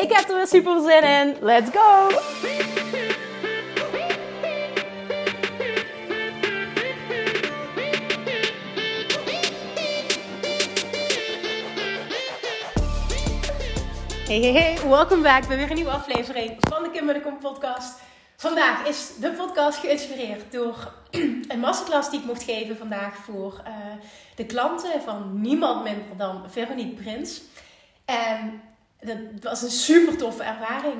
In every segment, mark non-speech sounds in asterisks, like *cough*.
Ik heb er weer super zin in. Let's go! Hey, hey, hey, welkom back bij weer een nieuwe aflevering van de Kim de Kom podcast. Vandaag is de podcast geïnspireerd door *clears throat* een masterclass die ik mocht geven vandaag voor uh, de klanten van niemand minder dan Veronique Prins. En dat was een super toffe ervaring.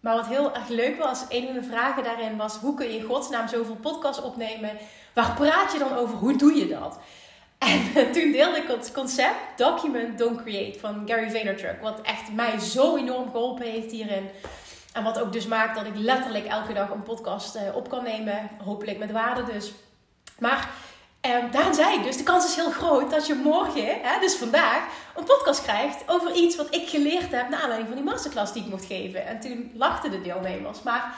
Maar wat heel erg leuk was, een van de vragen daarin was: hoe kun je in godsnaam zoveel podcasts opnemen? Waar praat je dan over? Hoe doe je dat? *laughs* En toen deelde ik het concept Document Don't Create van Gary Vaynerchuk. Wat echt mij zo enorm geholpen heeft hierin. En wat ook dus maakt dat ik letterlijk elke dag een podcast eh, op kan nemen. Hopelijk met waarde dus. Maar um, daarin zei ik dus, de kans is heel groot dat je morgen, hè, dus vandaag, een podcast krijgt over iets wat ik geleerd heb naar aanleiding van die masterclass die ik mocht geven. En toen lachten de deelnemers. Maar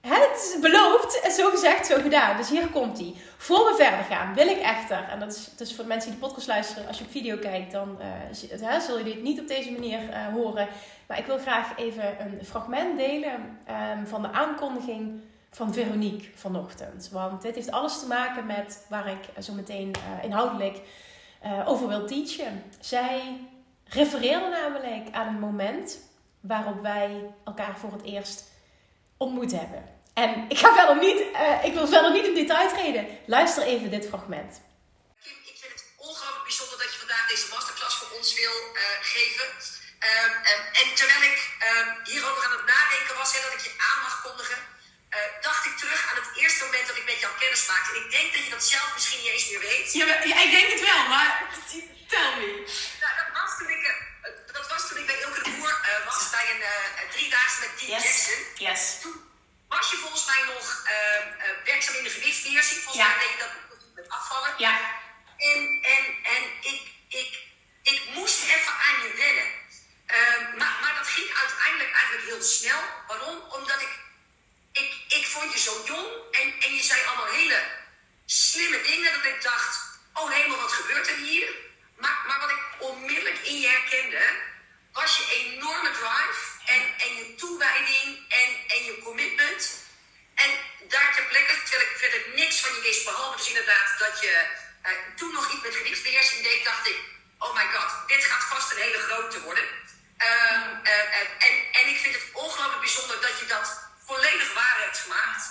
het is beloofd en zo gezegd, zo gedaan. Dus hier komt hij. Voor we verder gaan, wil ik echter, en dat is dus voor de mensen die de podcast luisteren, als je op video kijkt, dan uh, zul je dit niet op deze manier uh, horen. Maar ik wil graag even een fragment delen um, van de aankondiging van Veronique vanochtend. Want dit heeft alles te maken met waar ik zo meteen uh, inhoudelijk over wil teachen. Zij refereerde namelijk aan een moment waarop wij elkaar voor het eerst ontmoet hebben. En ik ga verder niet, ik wil verder niet in detail treden. Luister even dit fragment. Kim, ik vind het ongelooflijk bijzonder dat je vandaag deze masterclass voor ons wil geven. Um, en terwijl ik um, hierover aan het nadenken was en dat ik je aan mag kondigen, uh, dacht ik terug aan het eerste moment dat ik met jou kennis maakte. En ik denk dat je dat zelf misschien niet eens meer weet. Ja, ja ik denk het wel, maar tell me. Nou, dat was toen ik, dat was toen ik bij Ilke de Boer was, bij een driedaagse met Dean yes. Jackson. Yes. Toen was je volgens mij nog werkzaam in de gewichtsbeheersing. Volgens ja. mij deed je dat met afvallen. Ja. En, en, en ik, ik, ik moest even aan je wennen. Maar, maar dat ging uiteindelijk eigenlijk heel snel. Waarom? Omdat ik, zo jong en, en je zei allemaal hele slimme dingen. Dat ik dacht, oh hemel, wat gebeurt er hier? Maar, maar wat ik onmiddellijk in je herkende, was je enorme drive en, en je toewijding en, en je commitment. En daar ter plekke, terwijl ik verder niks van je wist, behalve dus inderdaad dat je uh, toen nog iets met gewichtsbeheersing deed, dacht ik, oh my god, dit gaat vast een hele grote worden. Uh, uh, en, en ik vind het ongelooflijk bijzonder dat je dat volledig waar hebt gemaakt.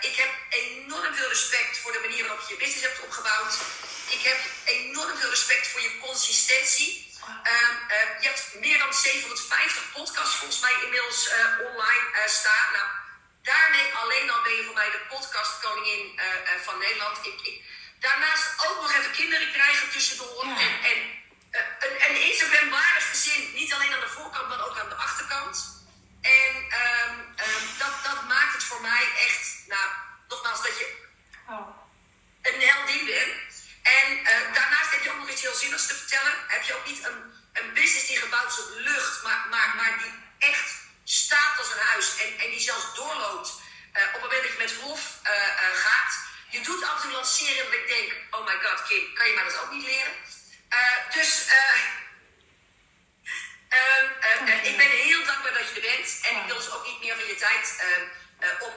ik heb enorm veel respect voor de manier waarop je je business hebt opgebouwd. Ik heb enorm veel respect voor je consistentie. Uh, uh, je hebt meer dan 750 podcasts volgens mij inmiddels uh, online staan. Nou, daarmee alleen al ben je voor mij de podcastkoningin van Nederland. Ik, ik, daarnaast ook nog even kinderen krijgen tussendoor. Ja. En, en een, een Instagram-waardig gezin. Niet alleen aan de voorkant, maar ook aan de achterkant. En um, um, dat, dat maakt het voor mij echt, nou, nogmaals, dat je oh. een heldin bent. En uh, daarnaast heb je ook nog iets heel zinnigs te vertellen. Heb je ook niet een, een business die gebouwd is op lucht, maar, maar, maar die echt staat als een huis. En, en die zelfs doorloopt uh, op het moment dat je met verlof uh, gaat. Je doet af en toe lanceren dat ik denk, oh my god, kan je mij dat ook niet leren? dus okay. ik ben heel dankbaar dat je bent. En ik wil dus ook niet meer van je tijd op,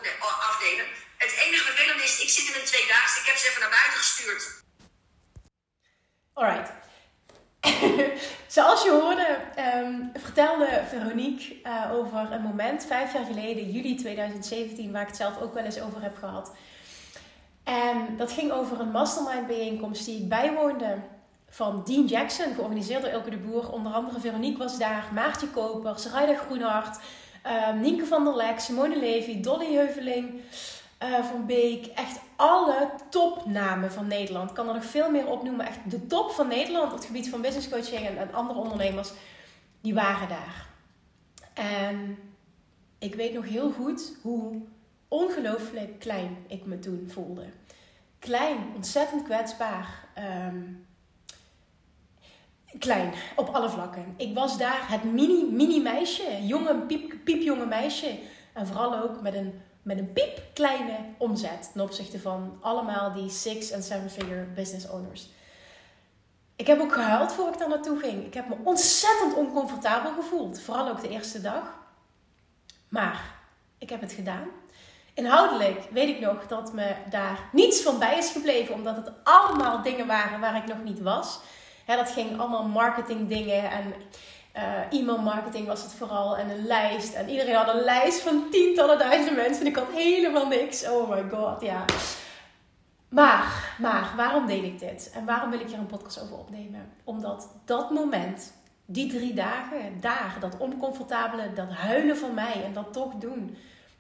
afnemen. Het enige vervelende is, ik zit in een tweedaagse. Ik heb ze even naar buiten gestuurd. Alright. *laughs* Zoals je hoorde, um, vertelde Veronique uh, over een moment vijf jaar geleden, juli 2017, waar ik het zelf ook wel eens over heb gehad. En dat ging over een mastermind bijeenkomst die ik bijwoonde van Dean Jackson, georganiseerd door Elke de Boer. Onder andere Veronique was daar, Maartje Koper, Sarayda Groenhart, um, Nienke van der Lek, Simone Levy, Dolly Heuveling, uh, van Beek. Echt alle topnamen van Nederland. Ik kan er nog veel meer opnoemen. Echt de top van Nederland op het gebied van business coaching en, en andere ondernemers. Die waren daar. En ik weet nog heel goed hoe ongelooflijk klein ik me toen voelde. Klein, ontzettend kwetsbaar. Ehm, klein, op alle vlakken. Ik was daar het mini, mini meisje, jonge, piep, piepjonge meisje. En vooral ook met een, met een piepkleine omzet ten opzichte van allemaal die six- en seven-figure business owners. Ik heb ook gehuild voor ik daar naartoe ging. Ik heb me ontzettend oncomfortabel gevoeld. Vooral ook de eerste dag. Maar ik heb het gedaan. Inhoudelijk weet ik nog dat me daar niets van bij is gebleven, omdat het allemaal dingen waren waar ik nog niet was. Dat ging allemaal marketing dingen en uh, e-mail marketing was het vooral en een lijst. En iedereen had een lijst van tientallen duizenden mensen en ik had helemaal niks. Oh my god, ja. Maar, maar, waarom deed ik dit? En waarom wil ik hier een podcast over opnemen? Omdat dat moment, die drie dagen, daar, dat oncomfortabele, dat huilen van mij en dat toch doen,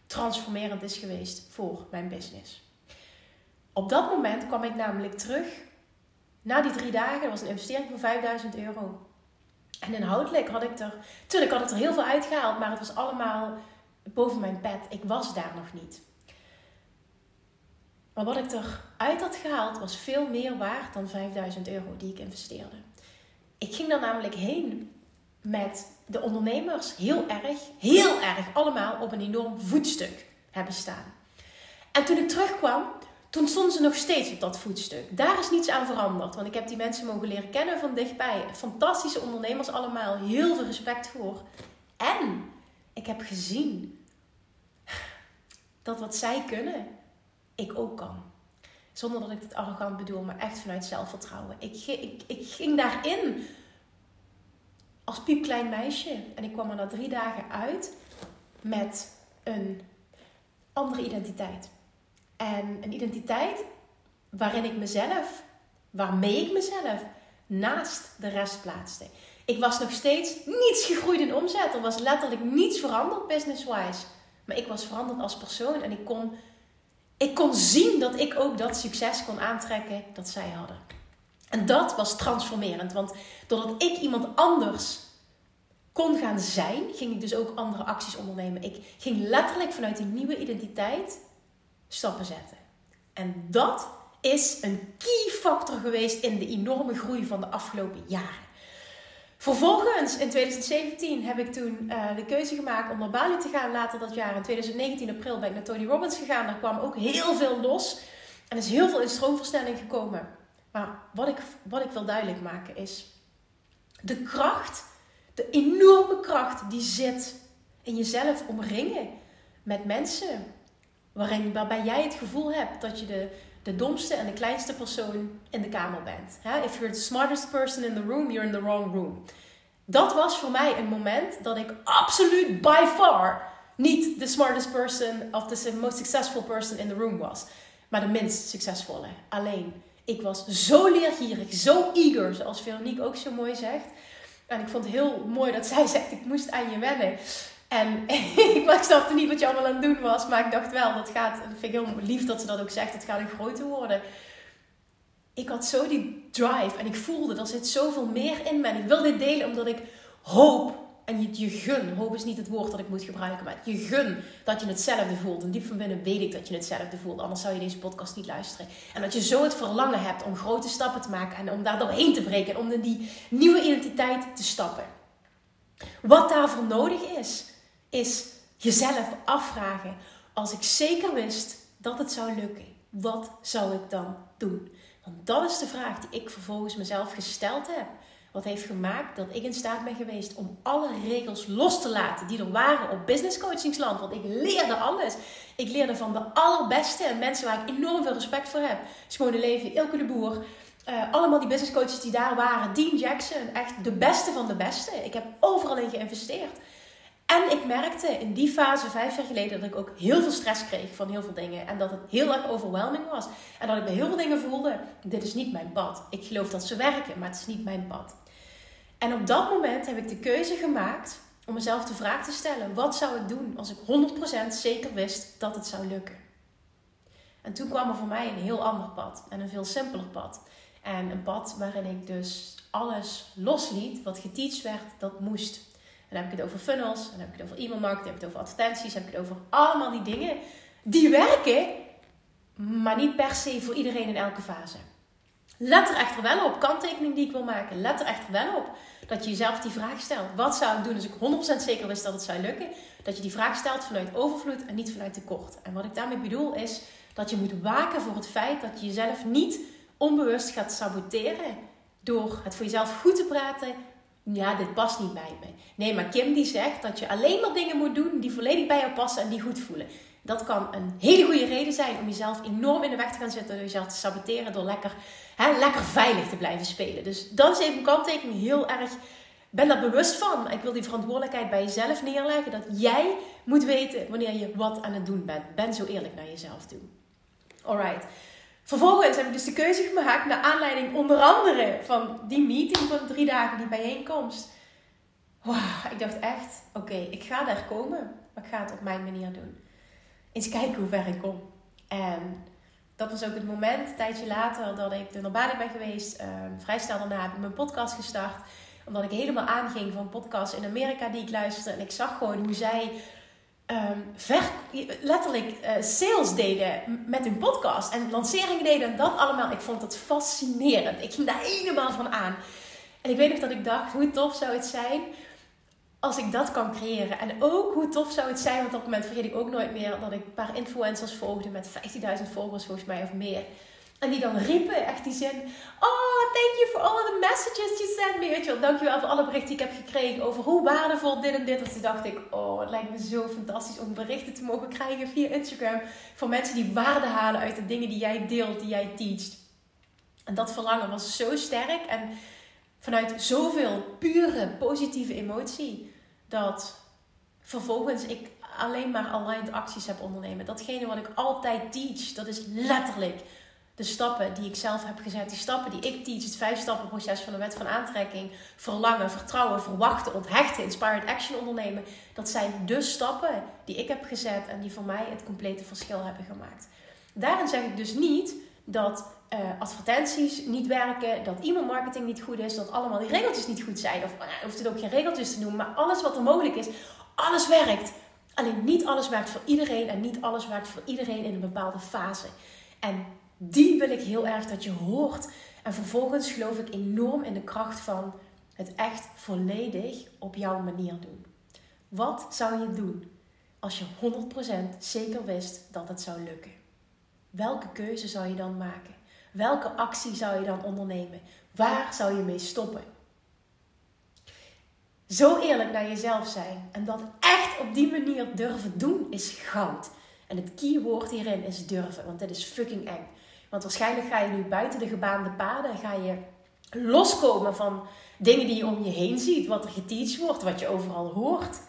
transformerend is geweest voor mijn business. Op dat moment kwam ik namelijk terug na die drie dagen. Was een investering van 5000 euro. En inhoudelijk had ik er, natuurlijk had ik er heel veel uitgehaald, maar het was allemaal boven mijn pet. Ik was daar nog niet. Maar wat ik eruit had gehaald was veel meer waard dan 5000 euro die ik investeerde. Ik ging daar namelijk heen met de ondernemers heel erg, heel erg allemaal op een enorm voetstuk hebben staan. En toen ik terugkwam, toen stonden ze nog steeds op dat voetstuk. Daar is niets aan veranderd, want ik heb die mensen mogen leren kennen van dichtbij. Fantastische ondernemers allemaal, heel veel respect voor. En ik heb gezien dat wat zij kunnen, ik ook kan. Zonder dat ik het arrogant bedoel, maar echt vanuit zelfvertrouwen. Ik, ik, ik ging daarin als piepklein meisje. En ik kwam er na drie dagen uit met een andere identiteit. En een identiteit waarin ik mezelf, waarmee ik mezelf naast de rest plaatste. Ik was nog steeds niets gegroeid in omzet. Er was letterlijk niets veranderd business-wise. Maar ik was veranderd als persoon en ik kon ik kon zien dat ik ook dat succes kon aantrekken dat zij hadden. En dat was transformerend, want doordat ik iemand anders kon gaan zijn, ging ik dus ook andere acties ondernemen. Ik ging letterlijk vanuit die nieuwe identiteit stappen zetten. En dat is een key factor geweest in de enorme groei van de afgelopen jaren. Vervolgens, in 2017, heb ik toen uh, de keuze gemaakt om naar Bali te gaan. Later dat jaar, in 2019 april, ben ik naar Tony Robbins gegaan. Daar kwam ook heel veel los. En is heel veel in stroomversnelling gekomen. Maar wat ik, wat ik wil duidelijk maken is... De kracht, de enorme kracht die zit in jezelf omringen met mensen. Waarbij jij het gevoel hebt dat je de, de domste en de kleinste persoon in de kamer bent. If you're the smartest person in the room, you're in the wrong room. Dat was voor mij een moment dat ik absoluut by far niet de smartest person of the most successful person in the room was. Maar de minst succesvolle. Alleen, ik was zo leergierig, zo eager, zoals Veronique ook zo mooi zegt. En ik vond het heel mooi dat zij zegt, ik moest aan je wennen. *laughs* En ik snapte niet wat je allemaal aan het doen was. Maar ik dacht wel, dat gaat, dat vind ik heel lief dat ze dat ook zegt, het gaat een grote worden. Ik had zo die drive en ik voelde, er zit zoveel meer in me. En ik wil dit delen omdat ik hoop, en je, je gun, hoop is niet het woord dat ik moet gebruiken, maar je gun dat je hetzelfde voelt. En diep van binnen weet ik dat je hetzelfde voelt, anders zou je deze podcast niet luisteren. En dat je zo het verlangen hebt om grote stappen te maken en om daar doorheen te breken en om in die nieuwe identiteit te stappen. Wat daarvoor nodig is, is jezelf afvragen: als ik zeker wist dat het zou lukken, wat zou ik dan doen? Want dat is de vraag die ik vervolgens mezelf gesteld heb. Wat heeft gemaakt dat ik in staat ben geweest om alle regels los te laten die er waren op business coachingsland. Want ik leerde alles. Ik leerde van de allerbeste en mensen waar ik enorm veel respect voor heb. Schone Leven, Ilke de Boer. Uh, allemaal die business coaches die daar waren. Dean Jackson, echt de beste van de beste. Ik heb overal in geïnvesteerd. En ik merkte in die fase, vijf jaar geleden, dat ik ook heel veel stress kreeg van heel veel dingen. En dat het heel erg overwhelming was. En dat ik bij heel veel dingen voelde, dit is niet mijn pad. Ik geloof dat ze werken, maar het is niet mijn pad. En op dat moment heb ik de keuze gemaakt om mezelf de vraag te stellen: wat zou ik doen als ik 100% zeker wist dat het zou lukken? En toen kwam er voor mij een heel ander pad en een veel simpeler pad. En een pad waarin ik dus alles losliet wat geteacht werd dat moest. Dan heb ik het over funnels, dan heb ik het over e-mail marketing, heb ik het over advertenties, heb ik het over allemaal die dingen die werken, maar niet per se voor iedereen in elke fase. Let er echter wel op, kanttekening die ik wil maken, let er echter wel op dat je jezelf die vraag stelt. Wat zou ik doen als ik 100% zeker wist dat het zou lukken? Dat je die vraag stelt vanuit overvloed en niet vanuit tekort. En wat ik daarmee bedoel is dat je moet waken voor het feit dat je jezelf niet onbewust gaat saboteren door het voor jezelf goed te praten. Ja, dit past niet bij me. Nee, maar Kim die zegt dat je alleen maar dingen moet doen die volledig bij jou passen en die goed voelen. Dat kan een hele goede reden zijn om jezelf enorm in de weg te gaan zetten. Door jezelf te saboteren. Door lekker, hè, lekker veilig te blijven spelen. Dus dat is even een kanttekening. Heel erg. Ben daar bewust van. Ik wil die verantwoordelijkheid bij jezelf neerleggen. Dat jij moet weten wanneer je wat aan het doen bent. Ben zo eerlijk naar jezelf toe. Alright. Vervolgens heb ik dus de keuze gemaakt naar aanleiding onder andere van die meeting van drie dagen, die bijeenkomst. Wow, ik dacht echt, oké, ik ga daar komen, maar ik ga het op mijn manier doen eens kijken hoe ver ik kom. En dat was ook het moment, een tijdje later, dat ik naar Bali ben geweest. Um, vrij snel daarna heb ik mijn podcast gestart. Omdat ik helemaal aanging van podcasts in Amerika die ik luisterde. En ik zag gewoon hoe zij ver, letterlijk uh, sales deden met hun podcast. En lanceringen deden en dat allemaal. Ik vond dat fascinerend. Ik ging daar helemaal van aan. En ik weet nog dat ik dacht, hoe tof zou het zijn als ik dat kan creëren. En ook hoe tof zou het zijn, want op dat moment vergeet ik ook nooit meer dat ik een paar influencers volgde met 15.000 volgers volgens mij of meer. En die dan riepen echt die zin: Oh, thank you for all the messages you sent me. Weet je wel, dankjewel voor alle berichten die ik heb gekregen over hoe waardevol dit en dit. En toen dacht ik: Oh, het lijkt me zo fantastisch om berichten te mogen krijgen via Instagram. Van mensen die waarde halen uit de dingen die jij deelt, die jij teacht. En dat verlangen was zo sterk. En vanuit zoveel pure positieve emotie dat vervolgens ik alleen maar aligned acties heb ondernemen. Datgene wat ik altijd teach, dat is letterlijk de stappen die ik zelf heb gezet. Die stappen die ik teach, het vijf stappen proces van de wet van aantrekking. Verlangen, vertrouwen, verwachten, onthechten, inspired action ondernemen. Dat zijn de stappen die ik heb gezet en die voor mij het complete verschil hebben gemaakt. Daarin zeg ik dus niet dat uh, advertenties niet werken, dat e-mailmarketing niet goed is, dat allemaal die regeltjes niet goed zijn. Of je hoeft het ook geen regeltjes te doen, maar alles wat er mogelijk is, alles werkt. Alleen niet alles werkt voor iedereen en niet alles werkt voor iedereen in een bepaalde fase. En die wil ik heel erg dat je hoort. En vervolgens geloof ik enorm in de kracht van het echt volledig op jouw manier doen. Wat zou je doen als je 100% zeker wist dat het zou lukken? Welke keuze zou je dan maken? Welke actie zou je dan ondernemen? Waar zou je mee stoppen? Zo eerlijk naar jezelf zijn en dat echt op die manier durven doen is goud. En het keyword hierin is durven, want dit is fucking eng. Want waarschijnlijk ga je nu buiten de gebaande paden, ga je loskomen van dingen die je om je heen ziet, wat er geteacht wordt, wat je overal hoort.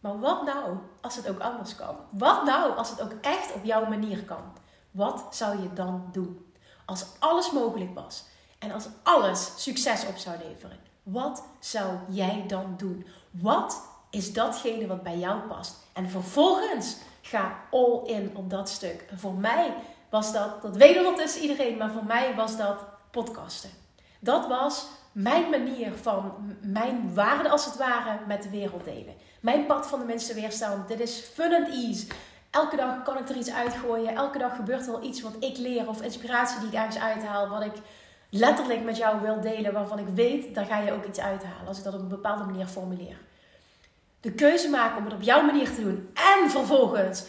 Maar wat nou als het ook anders kan? Wat nou als het ook echt op jouw manier kan? Wat zou je dan doen? Als alles mogelijk was en als alles succes op zou leveren, wat zou jij dan doen? Wat is datgene wat bij jou past? En vervolgens ga all in op dat stuk. En voor mij was dat, dat weet ondertussen iedereen, maar voor mij was dat podcasten. Dat was mijn manier van mijn waarde als het ware met de wereld delen. Mijn pad van de mensen weerstand. Dit is fun and ease. Elke dag kan ik er iets uitgooien. Elke dag gebeurt er wel iets wat ik leer of inspiratie die ik ergens uithaal. Wat ik letterlijk met jou wil delen. Waarvan ik weet, daar ga je ook iets uithalen. Als ik dat op een bepaalde manier formuleer. De keuze maken om het op jouw manier te doen. En vervolgens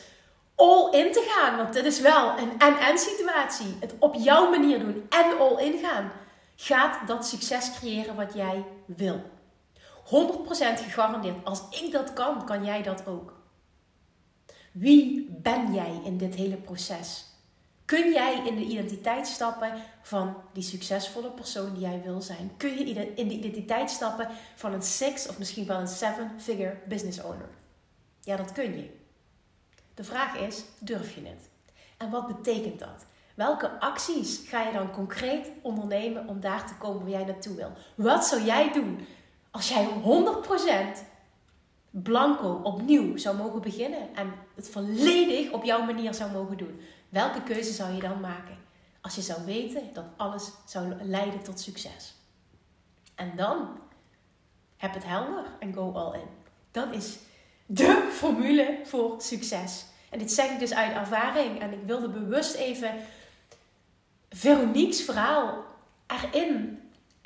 all in te gaan. Want dit is wel een en-en situatie. Het op jouw manier doen en all in gaan. Gaat dat succes creëren wat jij wil. 100% gegarandeerd. Als ik dat kan, kan jij dat ook. Wie ben jij in dit hele proces? Kun jij in de identiteit stappen van die succesvolle persoon die jij wil zijn? Kun je in de identiteit stappen van een six of misschien wel een seven-figure business owner? Ja, dat kun je. De vraag is, durf je het? En wat betekent dat? Welke acties ga je dan concreet ondernemen om daar te komen waar jij naartoe wil? Wat zou jij doen als jij 100% blanco opnieuw zou mogen beginnen en het volledig op jouw manier zou mogen doen, welke keuze zou je dan maken? Als je zou weten dat alles zou leiden tot succes. En dan Heb het helder en go all in. Dat is de formule voor succes. En dit zeg ik dus uit ervaring. En ik wilde bewust even Veronique's verhaal erin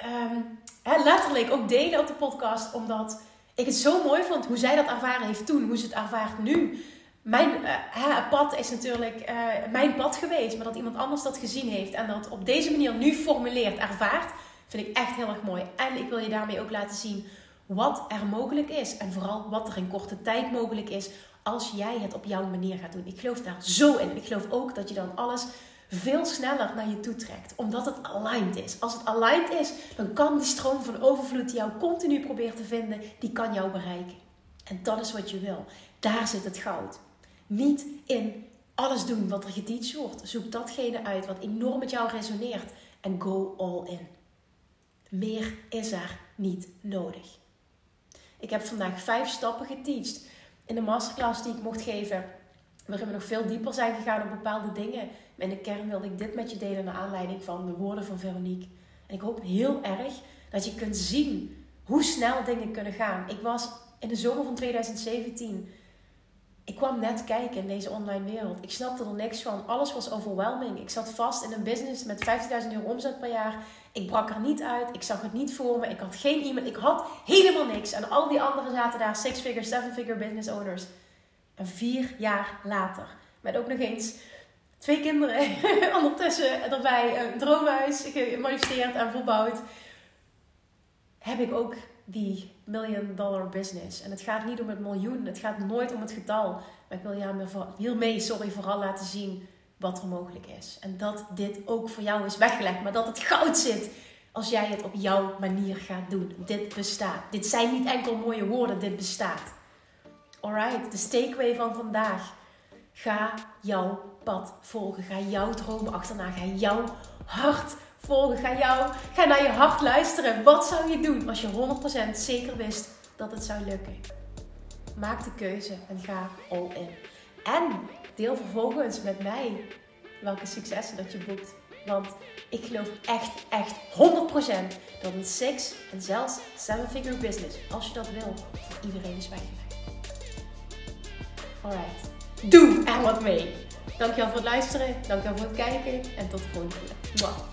um, letterlijk ook delen op de podcast. Omdat ik het zo mooi vond hoe zij dat ervaren heeft toen. Hoe ze het ervaart nu. Mijn uh, pad is natuurlijk uh, mijn pad geweest. Maar dat iemand anders dat gezien heeft. En dat op deze manier nu formuleert, ervaart. Vind ik echt heel erg mooi. En ik wil je daarmee ook laten zien wat er mogelijk is. En vooral wat er in korte tijd mogelijk is als jij het op jouw manier gaat doen. Ik geloof daar zo in. Ik geloof ook dat je dan alles veel sneller naar je toe trekt. Omdat het aligned is. Als het aligned is, dan kan die stroom van overvloed die jou continu probeert te vinden, die kan jou bereiken. En dat is wat je wil. Daar zit het goud. Niet in alles doen wat er geteacht wordt. Zoek datgene uit wat enorm met jou resoneert. En go all in. Meer is er niet nodig. Ik heb vandaag vijf stappen geteacht in de masterclass die ik mocht geven. Waarin we nog veel dieper zijn gegaan op bepaalde dingen. Maar in de kern wilde ik dit met je delen naar aanleiding van de woorden van Veronique. En ik hoop heel erg dat je kunt zien hoe snel dingen kunnen gaan. Ik was in de zomer van 2017 ik kwam net kijken in deze online wereld. Ik snapte er niks van. Alles was overwhelming. Ik zat vast in een business met 50.000 euro omzet per jaar. Ik brak er niet uit. Ik zag het niet voor me. Ik had geen e-mail. Ik had helemaal niks. En al die anderen zaten daar, six-figure, seven-figure business owners. En vier jaar later, met ook nog eens twee kinderen *laughs* ondertussen erbij, een droomhuis gemanifesteerd en verbouwd, heb ik ook die million dollar business. En het gaat niet om het miljoen, het gaat nooit om het getal. Maar ik wil je hiermee sorry, vooral laten zien wat er mogelijk is. En dat dit ook voor jou is weggelegd, maar dat het goud zit als jij het op jouw manier gaat doen. Dit bestaat. Dit zijn niet enkel mooie woorden, dit bestaat. Alright, de takeaway van vandaag. Ga jouw pad volgen. Ga jouw droom achterna. Ga jouw hart volgen. Ga, jou, ga naar je hart luisteren. Wat zou je doen als je 100% zeker wist dat het zou lukken? Maak de keuze en ga all in. En deel vervolgens met mij welke successen dat je boekt. Want ik geloof echt, echt 100% dat een six en zelfs seven figure business, als je dat wil, voor iedereen is weggelegd. Alright, doe er wat mee. Dankjewel voor het luisteren, dankjewel voor het kijken en tot de volgende keer.